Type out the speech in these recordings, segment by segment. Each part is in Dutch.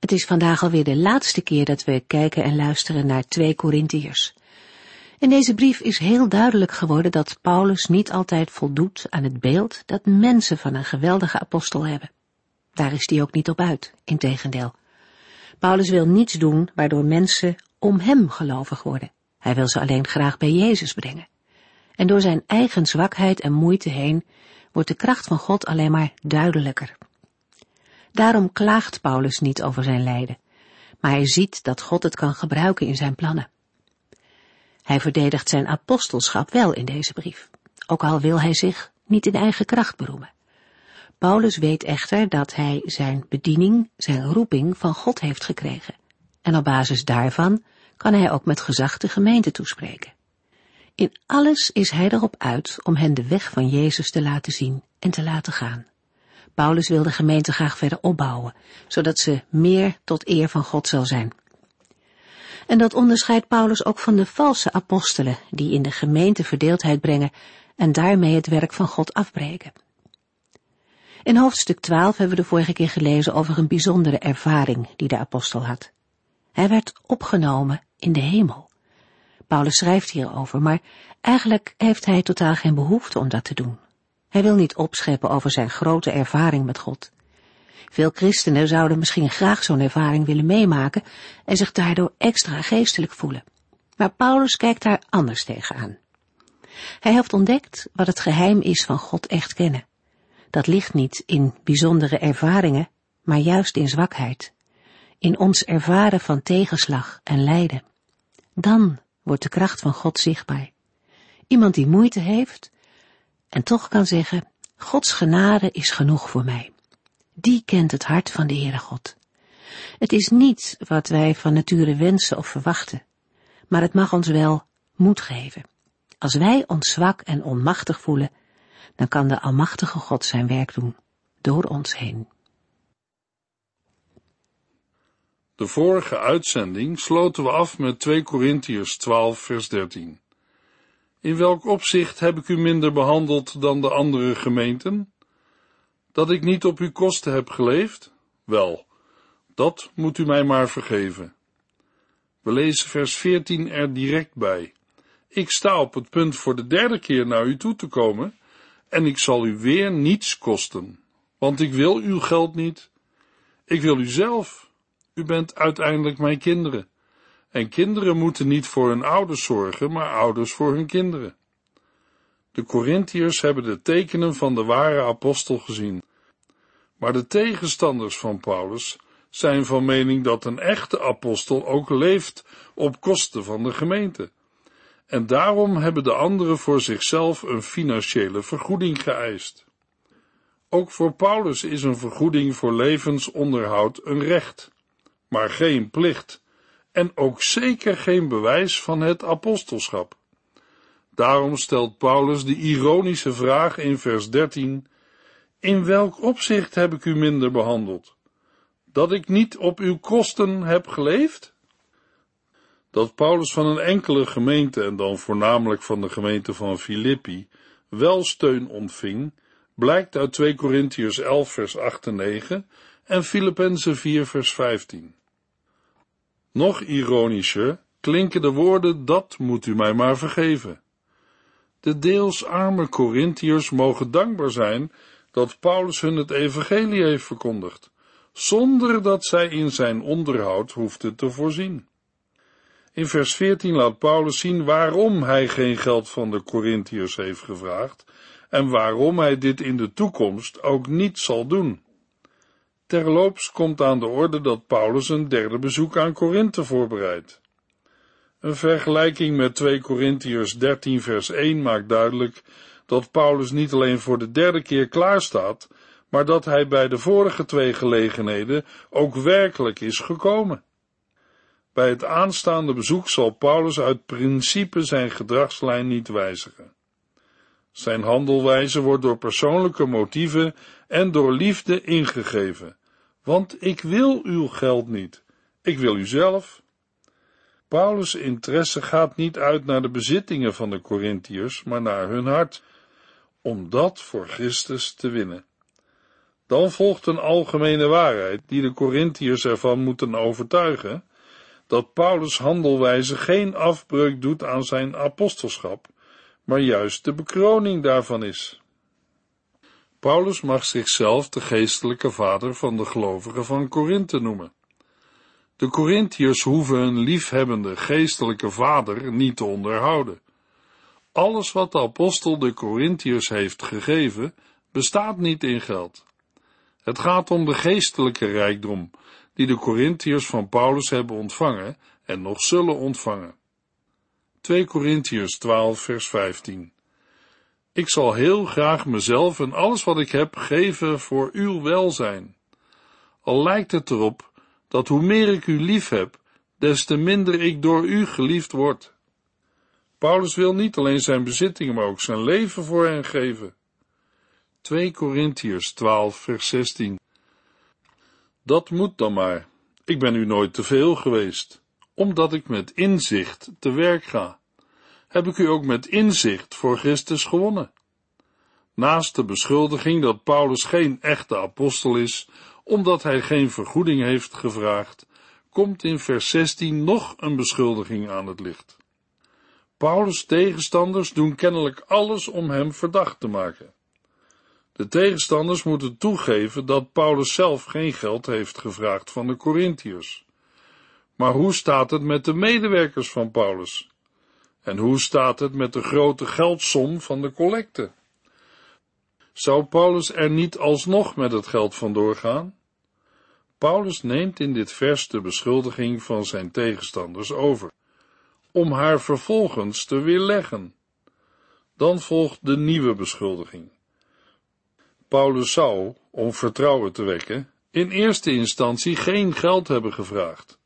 Het is vandaag alweer de laatste keer dat we kijken en luisteren naar 2 Korintiërs. In deze brief is heel duidelijk geworden dat Paulus niet altijd voldoet aan het beeld dat mensen van een geweldige apostel hebben. Daar is hij ook niet op uit, integendeel. Paulus wil niets doen waardoor mensen om hem gelovig worden. Hij wil ze alleen graag bij Jezus brengen. En door zijn eigen zwakheid en moeite heen wordt de kracht van God alleen maar duidelijker. Daarom klaagt Paulus niet over zijn lijden, maar hij ziet dat God het kan gebruiken in zijn plannen. Hij verdedigt zijn apostelschap wel in deze brief, ook al wil hij zich niet in eigen kracht beroemen. Paulus weet echter dat hij zijn bediening, zijn roeping van God heeft gekregen. En op basis daarvan kan hij ook met gezag de gemeente toespreken. In alles is hij erop uit om hen de weg van Jezus te laten zien en te laten gaan. Paulus wil de gemeente graag verder opbouwen, zodat ze meer tot eer van God zal zijn. En dat onderscheidt Paulus ook van de valse apostelen, die in de gemeente verdeeldheid brengen en daarmee het werk van God afbreken. In hoofdstuk 12 hebben we de vorige keer gelezen over een bijzondere ervaring die de apostel had. Hij werd opgenomen in de hemel. Paulus schrijft hierover, maar eigenlijk heeft hij totaal geen behoefte om dat te doen. Hij wil niet opscheppen over zijn grote ervaring met God. Veel christenen zouden misschien graag zo'n ervaring willen meemaken en zich daardoor extra geestelijk voelen. Maar Paulus kijkt daar anders tegenaan. Hij heeft ontdekt wat het geheim is van God echt kennen. Dat ligt niet in bijzondere ervaringen, maar juist in zwakheid. In ons ervaren van tegenslag en lijden. Dan wordt de kracht van God zichtbaar. Iemand die moeite heeft en toch kan zeggen, Gods genade is genoeg voor mij. Die kent het hart van de Heere God. Het is niet wat wij van nature wensen of verwachten, maar het mag ons wel moed geven. Als wij ons zwak en onmachtig voelen, dan kan de Almachtige God zijn werk doen, door ons heen. De vorige uitzending sloten we af met 2 Korintiërs 12 vers 13. In welk opzicht heb ik u minder behandeld dan de andere gemeenten? Dat ik niet op uw kosten heb geleefd? Wel, dat moet u mij maar vergeven. We lezen vers 14 er direct bij. Ik sta op het punt voor de derde keer naar u toe te komen, en ik zal u weer niets kosten, want ik wil uw geld niet. Ik wil u zelf. U bent uiteindelijk mijn kinderen. En kinderen moeten niet voor hun ouders zorgen, maar ouders voor hun kinderen. De Corinthiërs hebben de tekenen van de ware apostel gezien. Maar de tegenstanders van Paulus zijn van mening dat een echte apostel ook leeft op kosten van de gemeente. En daarom hebben de anderen voor zichzelf een financiële vergoeding geëist. Ook voor Paulus is een vergoeding voor levensonderhoud een recht, maar geen plicht en ook zeker geen bewijs van het apostelschap. Daarom stelt Paulus de ironische vraag in vers 13: In welk opzicht heb ik u minder behandeld? Dat ik niet op uw kosten heb geleefd? Dat Paulus van een enkele gemeente, en dan voornamelijk van de gemeente van Filippi, wel steun ontving, blijkt uit 2 Korintiërs 11 vers 8 en 9 en Filippenzen 4 vers 15. Nog ironischer klinken de woorden, dat moet u mij maar vergeven. De deels arme Corinthiërs mogen dankbaar zijn dat Paulus hun het evangelie heeft verkondigd, zonder dat zij in zijn onderhoud hoefden te voorzien. In vers 14 laat Paulus zien waarom hij geen geld van de Corinthiërs heeft gevraagd en waarom hij dit in de toekomst ook niet zal doen. Terloops komt aan de orde dat Paulus een derde bezoek aan Korinthe voorbereidt. Een vergelijking met 2 Korintiërs 13 vers 1 maakt duidelijk dat Paulus niet alleen voor de derde keer klaar staat, maar dat hij bij de vorige twee gelegenheden ook werkelijk is gekomen. Bij het aanstaande bezoek zal Paulus uit principe zijn gedragslijn niet wijzigen. Zijn handelwijze wordt door persoonlijke motieven en door liefde ingegeven. Want ik wil uw geld niet, ik wil u zelf. Paulus' interesse gaat niet uit naar de bezittingen van de Corinthiërs, maar naar hun hart, om dat voor Christus te winnen. Dan volgt een algemene waarheid die de Corinthiërs ervan moeten overtuigen, dat Paulus' handelwijze geen afbreuk doet aan zijn apostelschap, maar juist de bekroning daarvan is. Paulus mag zichzelf de geestelijke vader van de gelovigen van Korinthe noemen. De Corinthiërs hoeven een liefhebbende geestelijke vader niet te onderhouden. Alles wat de apostel de Corinthiërs heeft gegeven, bestaat niet in geld. Het gaat om de geestelijke rijkdom die de Corinthiërs van Paulus hebben ontvangen en nog zullen ontvangen. 2 Corinthiërs 12 vers 15 Ik zal heel graag mezelf en alles wat ik heb geven voor uw welzijn. Al lijkt het erop dat hoe meer ik u lief heb, des te minder ik door u geliefd word. Paulus wil niet alleen zijn bezittingen, maar ook zijn leven voor hen geven. 2 Corinthiërs 12 vers 16 Dat moet dan maar. Ik ben u nooit te veel geweest, omdat ik met inzicht te werk ga. Heb ik u ook met inzicht voor Christus gewonnen. Naast de beschuldiging dat Paulus geen echte apostel is, omdat hij geen vergoeding heeft gevraagd, komt in vers 16 nog een beschuldiging aan het licht. Paulus' tegenstanders doen kennelijk alles om hem verdacht te maken. De tegenstanders moeten toegeven dat Paulus zelf geen geld heeft gevraagd van de Corinthiërs. Maar hoe staat het met de medewerkers van Paulus? En hoe staat het met de grote geldsom van de collecte? Zou Paulus er niet alsnog met het geld vandoor gaan? Paulus neemt in dit vers de beschuldiging van zijn tegenstanders over, om haar vervolgens te weerleggen. Dan volgt de nieuwe beschuldiging. Paulus zou, om vertrouwen te wekken, in eerste instantie geen geld hebben gevraagd.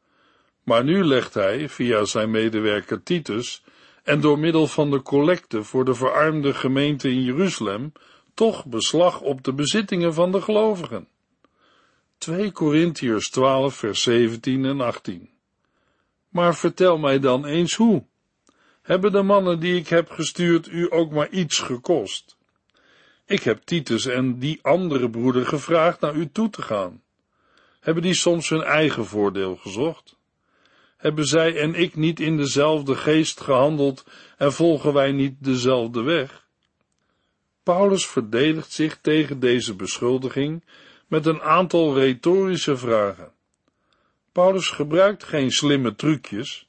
Maar nu legt hij, via zijn medewerker Titus, en door middel van de collecte voor de verarmde gemeente in Jeruzalem, toch beslag op de bezittingen van de gelovigen. 2 Korintiërs 12 vers 17 en 18 Maar vertel mij dan eens hoe. Hebben de mannen die ik heb gestuurd u ook maar iets gekost? Ik heb Titus en die andere broeder gevraagd naar u toe te gaan. Hebben die soms hun eigen voordeel gezocht? Hebben zij en ik niet in dezelfde geest gehandeld en volgen wij niet dezelfde weg? Paulus verdedigt zich tegen deze beschuldiging met een aantal retorische vragen. Paulus gebruikt geen slimme trucjes.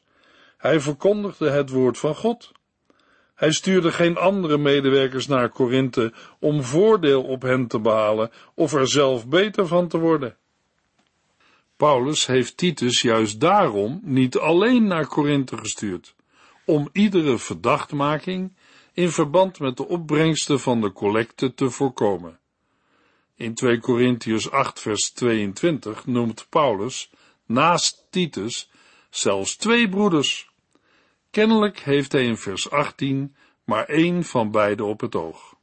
Hij verkondigde het woord van God. Hij stuurde geen andere medewerkers naar Korinthe om voordeel op hen te behalen of er zelf beter van te worden. Paulus heeft Titus juist daarom niet alleen naar Korinthe gestuurd, om iedere verdachtmaking in verband met de opbrengsten van de collecte te voorkomen. In 2 Korintiërs 8 vers 22 noemt Paulus naast Titus zelfs twee broeders. Kennelijk heeft hij in vers 18 maar één van beide op het oog.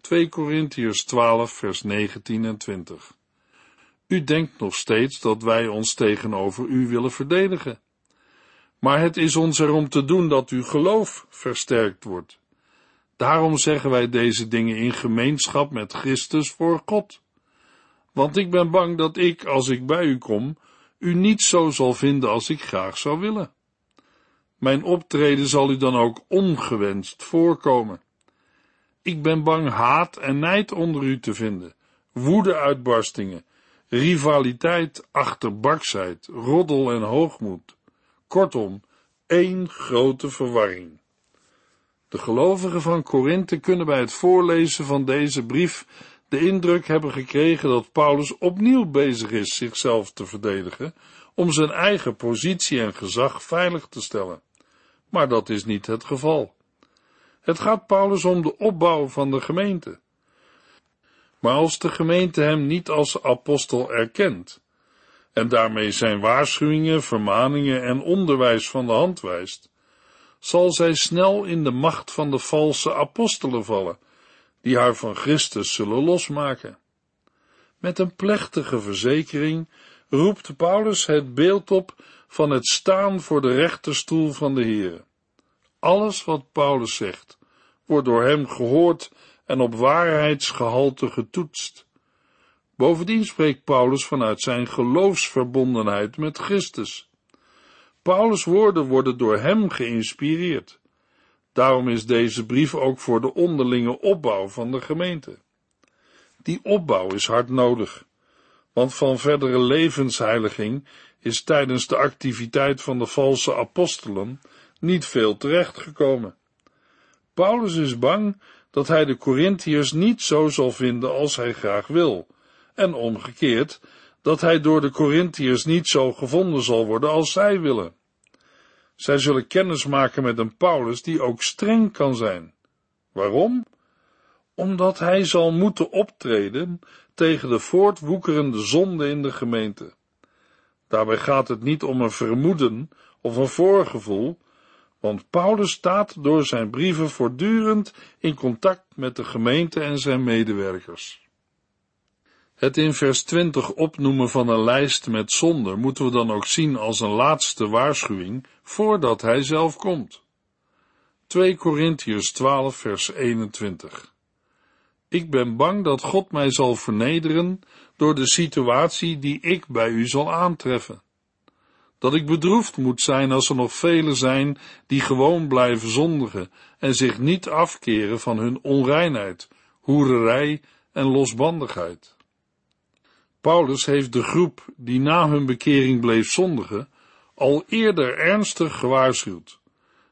2 Korintiërs 12 vers 19 en 20 U denkt nog steeds dat wij ons tegenover u willen verdedigen. Maar het is ons erom te doen dat uw geloof versterkt wordt. Daarom zeggen wij deze dingen in gemeenschap met Christus voor God. Want ik ben bang dat ik, als ik bij u kom, u niet zo zal vinden als ik graag zou willen. Mijn optreden zal u dan ook ongewenst voorkomen. Ik ben bang haat en nijd onder u te vinden, woede-uitbarstingen, rivaliteit, achterbaksheid, roddel en hoogmoed. Kortom, één grote verwarring. De gelovigen van Korinthe kunnen bij het voorlezen van deze brief de indruk hebben gekregen dat Paulus opnieuw bezig is zichzelf te verdedigen om zijn eigen positie en gezag veilig te stellen. Maar dat is niet het geval. Het gaat Paulus om de opbouw van de gemeente. Maar als de gemeente hem niet als apostel erkent, en daarmee zijn waarschuwingen, vermaningen en onderwijs van de hand wijst, zal zij snel in de macht van de valse apostelen vallen, die haar van Christus zullen losmaken. Met een plechtige verzekering roept Paulus het beeld op van het staan voor de rechterstoel van de Heer. Alles wat Paulus zegt, wordt door hem gehoord en op waarheidsgehalte getoetst. Bovendien spreekt Paulus vanuit zijn geloofsverbondenheid met Christus. Paulus' woorden worden door hem geïnspireerd. Daarom is deze brief ook voor de onderlinge opbouw van de gemeente. Die opbouw is hard nodig, want van verdere levensheiliging is tijdens de activiteit van de valse apostelen niet veel terechtgekomen. Paulus is bang dat hij de Corinthiërs niet zo zal vinden als hij graag wil, en omgekeerd, dat hij door de Corinthiërs niet zo gevonden zal worden als zij willen. Zij zullen kennis maken met een Paulus die ook streng kan zijn. Waarom? Omdat hij zal moeten optreden tegen de voortwoekerende zonde in de gemeente. Daarbij gaat het niet om een vermoeden of een voorgevoel, want Paulus staat door zijn brieven voortdurend in contact met de gemeente en zijn medewerkers. Het in vers 20 opnoemen van een lijst met zonden moeten we dan ook zien als een laatste waarschuwing voordat hij zelf komt. 2 Korintiërs 12 vers 21 Ik ben bang dat God mij zal vernederen door de situatie die ik bij u zal aantreffen. Dat ik bedroefd moet zijn als er nog velen zijn die gewoon blijven zondigen en zich niet afkeren van hun onreinheid, hoererij en losbandigheid. Paulus heeft de groep die na hun bekering bleef zondigen al eerder ernstig gewaarschuwd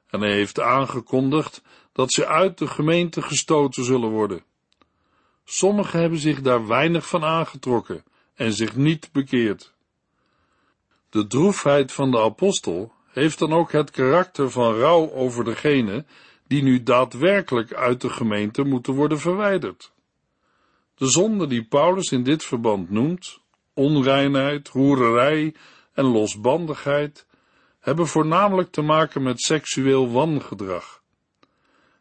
en hij heeft aangekondigd dat ze uit de gemeente gestoten zullen worden. Sommigen hebben zich daar weinig van aangetrokken en zich niet bekeerd. De droefheid van de apostel heeft dan ook het karakter van rouw over degene die nu daadwerkelijk uit de gemeente moeten worden verwijderd. De zonde die Paulus in dit verband noemt, onreinheid, hoererij en losbandigheid, hebben voornamelijk te maken met seksueel wangedrag.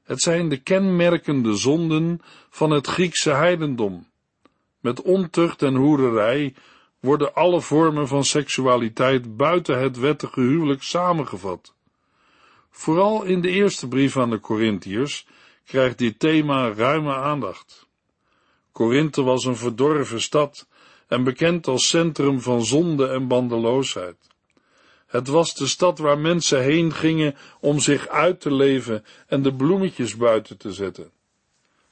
Het zijn de kenmerkende zonden van het Griekse heidendom. Met ontucht en hoererij worden alle vormen van seksualiteit buiten het wettige huwelijk samengevat. Vooral in de eerste brief aan de Corinthiërs krijgt dit thema ruime aandacht. Korinthe was een verdorven stad en bekend als centrum van zonde en bandeloosheid. Het was de stad waar mensen heen gingen om zich uit te leven en de bloemetjes buiten te zetten.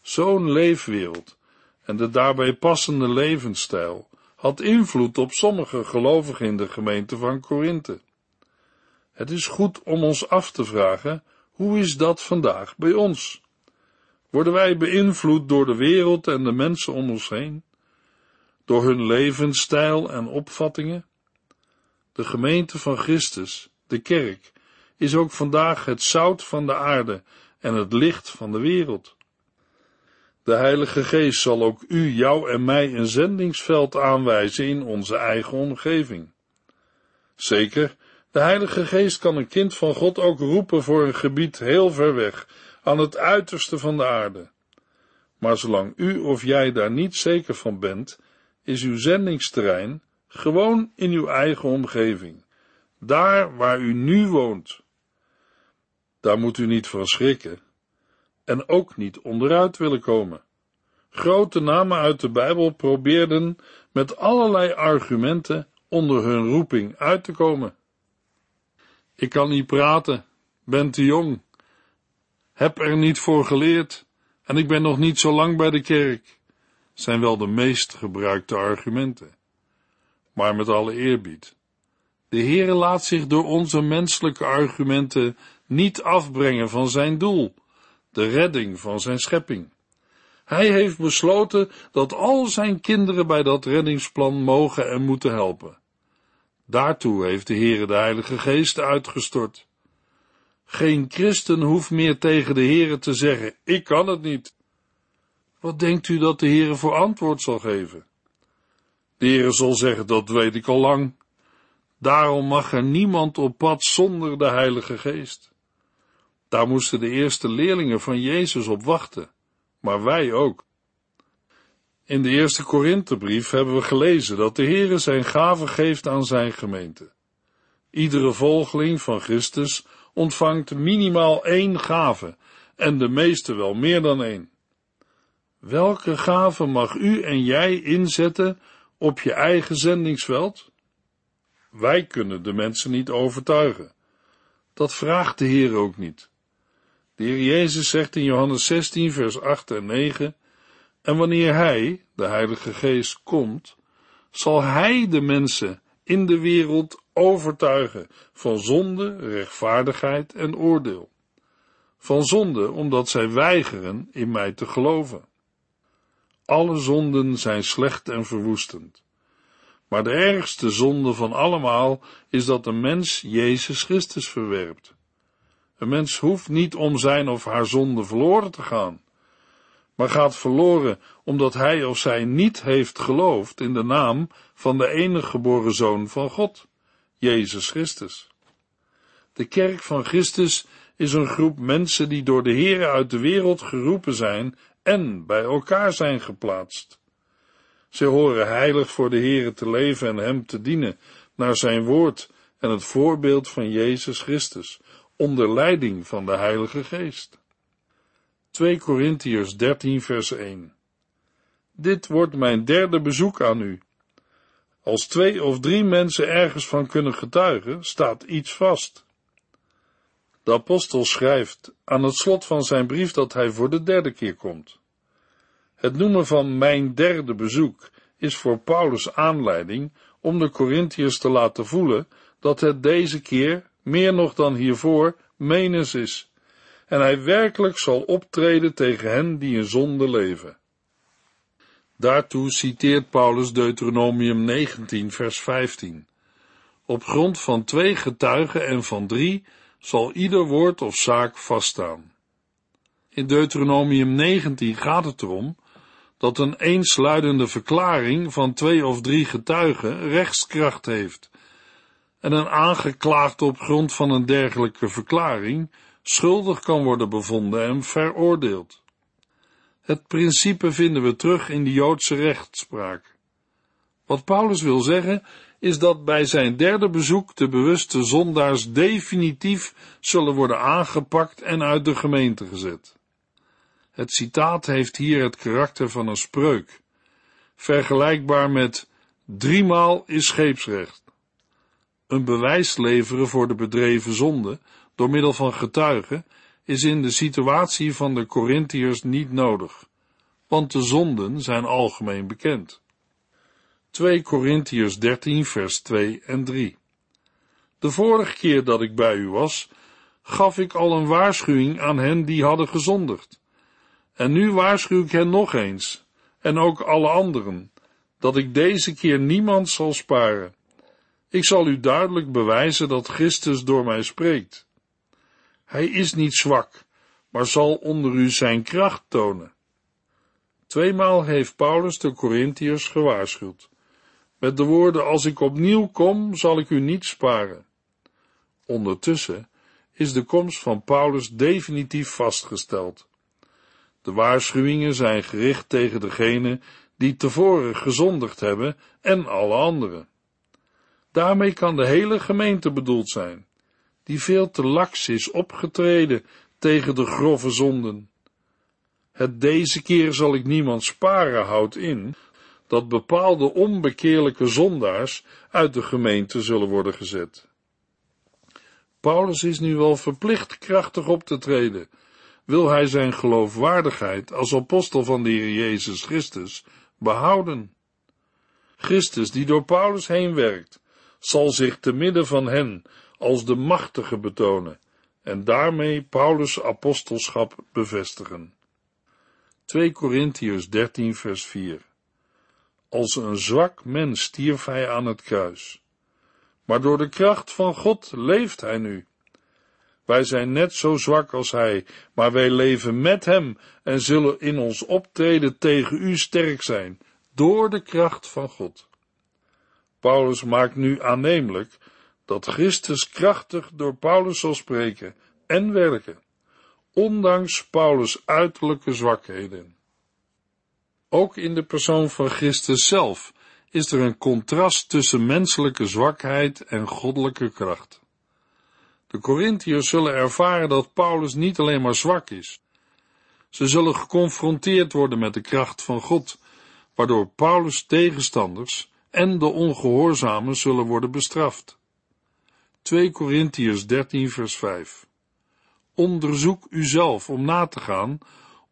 Zo'n leefwereld en de daarbij passende levensstijl had invloed op sommige gelovigen in de gemeente van Korinthe. Het is goed om ons af te vragen, hoe is dat vandaag bij ons? Worden wij beïnvloed door de wereld en de mensen om ons heen? Door hun levensstijl en opvattingen? De gemeente van Christus, de kerk, is ook vandaag het zout van de aarde en het licht van de wereld. De Heilige Geest zal ook u, jou en mij een zendingsveld aanwijzen in onze eigen omgeving. Zeker, de Heilige Geest kan een kind van God ook roepen voor een gebied heel ver weg, aan het uiterste van de aarde. Maar zolang u of jij daar niet zeker van bent, is uw zendingsterrein gewoon in uw eigen omgeving, daar waar u nu woont. Daar moet u niet van schrikken en ook niet onderuit willen komen. Grote namen uit de Bijbel probeerden met allerlei argumenten onder hun roeping uit te komen. Ik kan niet praten, ben te jong, heb er niet voor geleerd en ik ben nog niet zo lang bij de kerk, zijn wel de meest gebruikte argumenten. Maar met alle eerbied, de Heere laat zich door onze menselijke argumenten niet afbrengen van zijn doel, de redding van zijn schepping. Hij heeft besloten dat al zijn kinderen bij dat reddingsplan mogen en moeten helpen. Daartoe heeft de Heere de Heilige Geest uitgestort. Geen christen hoeft meer tegen de Heere te zeggen, ik kan het niet. Wat denkt u dat de Heere voor antwoord zal geven? De Heere zal zeggen, dat weet ik al lang, Daarom mag er niemand op pad zonder de Heilige Geest. Daar moesten de eerste leerlingen van Jezus op wachten, maar wij ook. In de eerste Korinthebrief hebben we gelezen dat de Heere zijn gave geeft aan zijn gemeente. Iedere volgeling van Christus ontvangt minimaal één gave en de meeste wel meer dan één. Welke gave mag u en jij inzetten op je eigen zendingsveld? Wij kunnen de mensen niet overtuigen. Dat vraagt de Heer ook niet. De Heer Jezus zegt in Johannes 16, vers 8 en 9, en wanneer Hij, de Heilige Geest, komt, zal Hij de mensen in de wereld overtuigen van zonde, rechtvaardigheid en oordeel. Van zonde omdat zij weigeren in mij te geloven. Alle zonden zijn slecht en verwoestend. Maar de ergste zonde van allemaal is dat een mens Jezus Christus verwerpt. Een mens hoeft niet om zijn of haar zonde verloren te gaan, maar gaat verloren omdat hij of zij niet heeft geloofd in de naam van de enige geboren Zoon van God, Jezus Christus. De kerk van Christus is een groep mensen die door de Heer uit de wereld geroepen zijn en bij elkaar zijn geplaatst. Ze horen heilig voor de Heere te leven en Hem te dienen, naar Zijn woord en het voorbeeld van Jezus Christus, onder leiding van de Heilige Geest. 2 Korintiërs 13 vers 1 Dit wordt mijn derde bezoek aan u. Als twee of drie mensen ergens van kunnen getuigen, staat iets vast. De apostel schrijft aan het slot van zijn brief dat hij voor de derde keer komt. Het noemen van mijn derde bezoek is voor Paulus aanleiding om de Corinthiërs te laten voelen dat het deze keer, meer nog dan hiervoor, menens is, en hij werkelijk zal optreden tegen hen die in zonde leven. Daartoe citeert Paulus Deuteronomium 19, vers 15. Op grond van twee getuigen en van drie zal ieder woord of zaak vaststaan. In Deuteronomium 19 gaat het erom dat een eensluidende verklaring van twee of drie getuigen rechtskracht heeft en een aangeklaagde op grond van een dergelijke verklaring schuldig kan worden bevonden en veroordeeld. Het principe vinden we terug in de Joodse rechtspraak. Wat Paulus wil zeggen is dat bij zijn derde bezoek de bewuste zondaars definitief zullen worden aangepakt en uit de gemeente gezet. Het citaat heeft hier het karakter van een spreuk, vergelijkbaar met driemaal is scheepsrecht. Een bewijs leveren voor de bedreven zonde door middel van getuigen is in de situatie van de Corinthiërs niet nodig, want de zonden zijn algemeen bekend. 2 Corinthiërs 13 vers 2 en 3 De vorige keer dat ik bij u was, gaf ik al een waarschuwing aan hen die hadden gezondigd. En nu waarschuw ik hen nog eens, en ook alle anderen, dat ik deze keer niemand zal sparen. Ik zal u duidelijk bewijzen dat Christus door mij spreekt. Hij is niet zwak, maar zal onder u zijn kracht tonen. Tweemaal heeft Paulus de Corinthiërs gewaarschuwd. Met de woorden, als ik opnieuw kom, zal ik u niet sparen. Ondertussen is de komst van Paulus definitief vastgesteld. De waarschuwingen zijn gericht tegen degene die tevoren gezondigd hebben en alle anderen. Daarmee kan de hele gemeente bedoeld zijn, die veel te laks is opgetreden tegen de grove zonden. Het deze keer zal ik niemand sparen houdt in dat bepaalde onbekeerlijke zondaars uit de gemeente zullen worden gezet. Paulus is nu wel verplicht krachtig op te treden, wil hij zijn geloofwaardigheid als apostel van de Heer Jezus Christus behouden. Christus, die door Paulus heen werkt, zal zich te midden van hen als de machtige betonen en daarmee Paulus' apostelschap bevestigen. 2 Korintiërs 13 vers 4 Als een zwak mens stierf hij aan het kruis, maar door de kracht van God leeft hij nu. Wij zijn net zo zwak als hij, maar wij leven met hem en zullen in ons optreden tegen u sterk zijn, door de kracht van God. Paulus maakt nu aannemelijk dat Christus krachtig door Paulus zal spreken en werken, ondanks Paulus' uiterlijke zwakheden. Ook in de persoon van Christus zelf is er een contrast tussen menselijke zwakheid en goddelijke kracht. De Corinthiërs zullen ervaren dat Paulus niet alleen maar zwak is. Ze zullen geconfronteerd worden met de kracht van God, waardoor Paulus' tegenstanders en de ongehoorzamen zullen worden bestraft. 2 Corinthiërs 13 vers 5 Onderzoek uzelf om na te gaan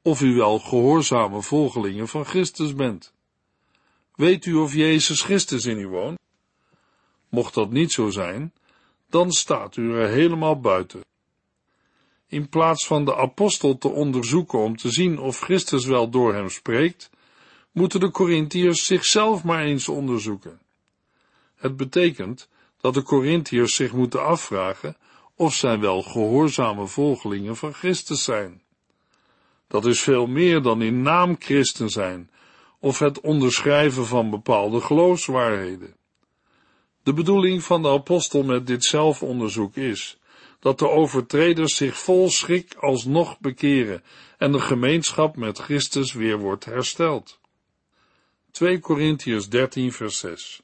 of u wel gehoorzame volgelingen van Christus bent. Weet u of Jezus Christus in u woont? Mocht dat niet zo zijn, dan staat u er helemaal buiten. In plaats van de apostel te onderzoeken om te zien of Christus wel door hem spreekt, moeten de Corinthiërs zichzelf maar eens onderzoeken. Het betekent dat de Corinthiërs zich moeten afvragen of zij wel gehoorzame volgelingen van Christus zijn. Dat is veel meer dan in naam christen zijn of het onderschrijven van bepaalde geloofswaarheden. De bedoeling van de apostel met dit zelfonderzoek is dat de overtreders zich vol schrik alsnog bekeren en de gemeenschap met Christus weer wordt hersteld. 2 Korintiërs 13 vers 6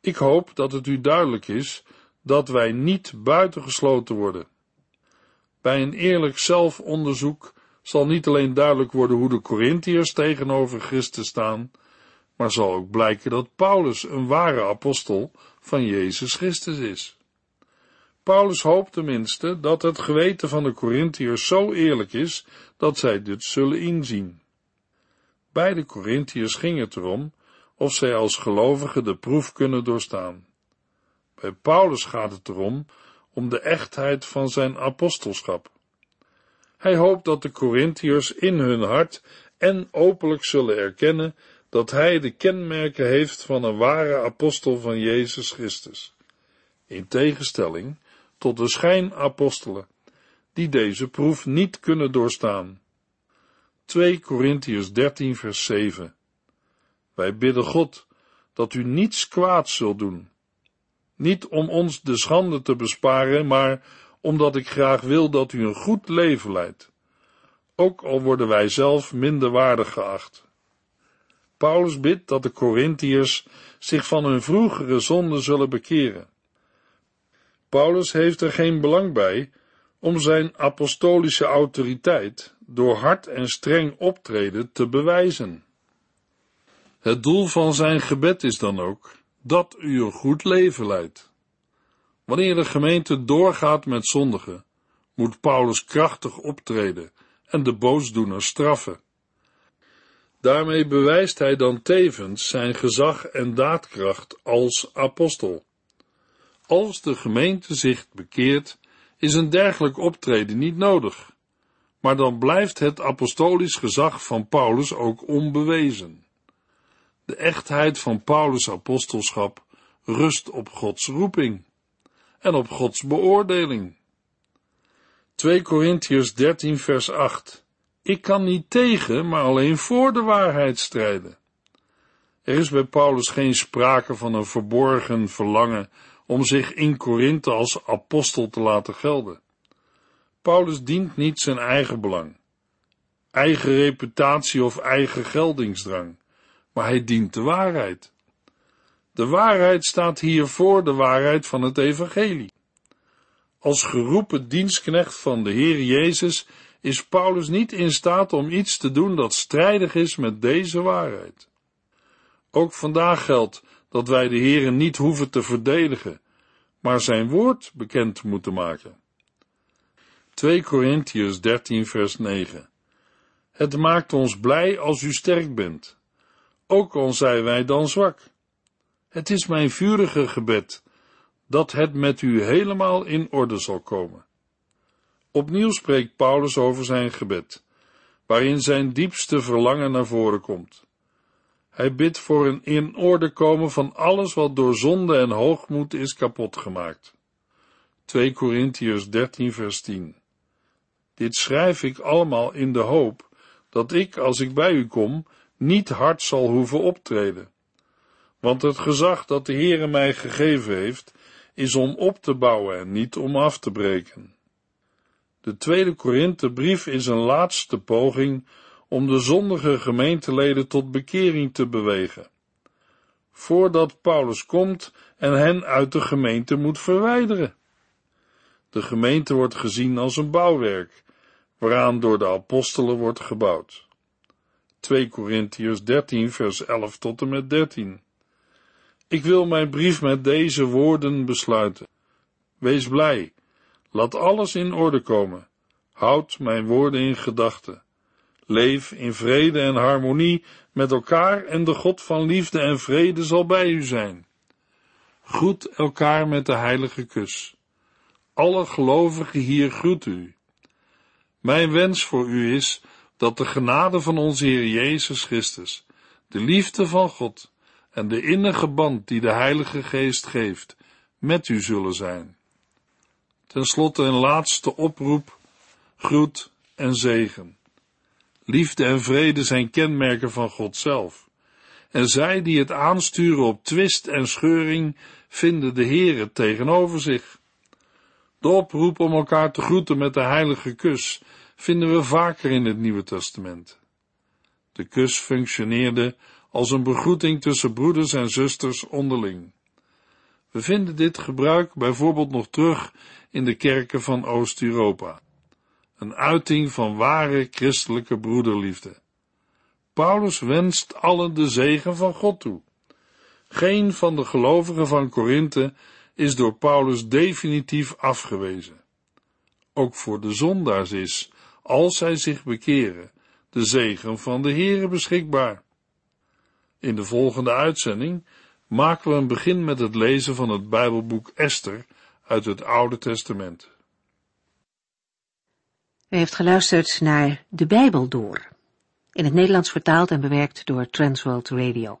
Ik hoop dat het u duidelijk is dat wij niet buitengesloten worden. Bij een eerlijk zelfonderzoek zal niet alleen duidelijk worden hoe de Corinthiërs tegenover Christus staan, maar zal ook blijken dat Paulus een ware apostel van Jezus Christus is. Paulus hoopt tenminste dat het geweten van de Corinthiërs zo eerlijk is dat zij dit zullen inzien. Bij de Corinthiërs ging het erom of zij als gelovigen de proef kunnen doorstaan. Bij Paulus gaat het erom om de echtheid van zijn apostelschap. Hij hoopt dat de Corinthiërs in hun hart en openlijk zullen erkennen dat hij de kenmerken heeft van een ware apostel van Jezus Christus, in tegenstelling tot de schijnapostelen, die deze proef niet kunnen doorstaan. 2 Corinthiërs 13 vers 7 Wij bidden God dat u niets kwaads zult doen, niet om ons de schande te besparen, maar omdat ik graag wil dat u een goed leven leidt, ook al worden wij zelf minder waardig geacht. Paulus bidt dat de Corinthiërs zich van hun vroegere zonden zullen bekeren. Paulus heeft er geen belang bij om zijn apostolische autoriteit door hard en streng optreden te bewijzen. Het doel van zijn gebed is dan ook dat u een goed leven leidt. Wanneer de gemeente doorgaat met zondigen, moet Paulus krachtig optreden en de boosdoeners straffen. Daarmee bewijst hij dan tevens zijn gezag en daadkracht als apostel. Als de gemeente zich bekeert, is een dergelijk optreden niet nodig, maar dan blijft het apostolisch gezag van Paulus ook onbewezen. De echtheid van Paulus' apostelschap rust op Gods roeping en op Gods beoordeling. 2 Korintiërs 13 vers 8 Ik kan niet tegen, maar alleen voor de waarheid strijden. Er is bij Paulus geen sprake van een verborgen verlangen om zich in Korinthe als apostel te laten gelden. Paulus dient niet zijn eigen belang, eigen reputatie of eigen geldingsdrang, maar hij dient de waarheid. De waarheid staat hier voor de waarheid van het evangelie. Als geroepen dienstknecht van de Heer Jezus is Paulus niet in staat om iets te doen dat strijdig is met deze waarheid. Ook vandaag geldt dat wij de Heer niet hoeven te verdedigen, maar zijn woord bekend moeten maken. 2 Korintiërs 13 vers 9 Het maakt ons blij als u sterk bent, ook al zijn wij dan zwak. Het is mijn vurige gebed dat het met u helemaal in orde zal komen. Opnieuw spreekt Paulus over zijn gebed, waarin zijn diepste verlangen naar voren komt. Hij bidt voor een in orde komen van alles wat door zonde en hoogmoed is kapot gemaakt. 2 Korintiërs 13 vers 10 Dit schrijf ik allemaal in de hoop dat ik, als ik bij u kom, niet hard zal hoeven optreden. Want het gezag dat de Heere mij gegeven heeft, is om op te bouwen en niet om af te breken. De tweede Korinthebrief is een laatste poging om de zondige gemeenteleden tot bekering te bewegen. Voordat Paulus komt en hen uit de gemeente moet verwijderen. De gemeente wordt gezien als een bouwwerk, waaraan door de apostelen wordt gebouwd. 2 Korintiërs 13 vers 11 tot en met 13. Ik wil mijn brief met deze woorden besluiten. Wees blij, laat alles in orde komen, houd mijn woorden in gedachten. Leef in vrede en harmonie met elkaar en de God van liefde en vrede zal bij u zijn. Groet elkaar met de heilige kus. Alle gelovigen hier groet u. Mijn wens voor u is dat de genade van onze Heer Jezus Christus, de liefde van God en de innige band die de Heilige Geest geeft, met u zullen zijn. Ten slotte een laatste oproep, groet en zegen. Liefde en vrede zijn kenmerken van God zelf. En zij die het aansturen op twist en scheuring, vinden de Heere tegenover zich. De oproep om elkaar te groeten met de heilige kus vinden we vaker in het Nieuwe Testament. De kus functioneerde als een begroeting tussen broeders en zusters onderling. We vinden dit gebruik bijvoorbeeld nog terug in de kerken van Oost-Europa. Een uiting van ware christelijke broederliefde. Paulus wenst allen de zegen van God toe. Geen van de gelovigen van Korinthe is door Paulus definitief afgewezen. Ook voor de zondaars is, als zij zich bekeren, de zegen van de Heere beschikbaar. In de volgende uitzending maken we een begin met het lezen van het Bijbelboek Esther uit het Oude Testament. U heeft geluisterd naar De Bijbel door, in het Nederlands vertaald en bewerkt door Transworld Radio.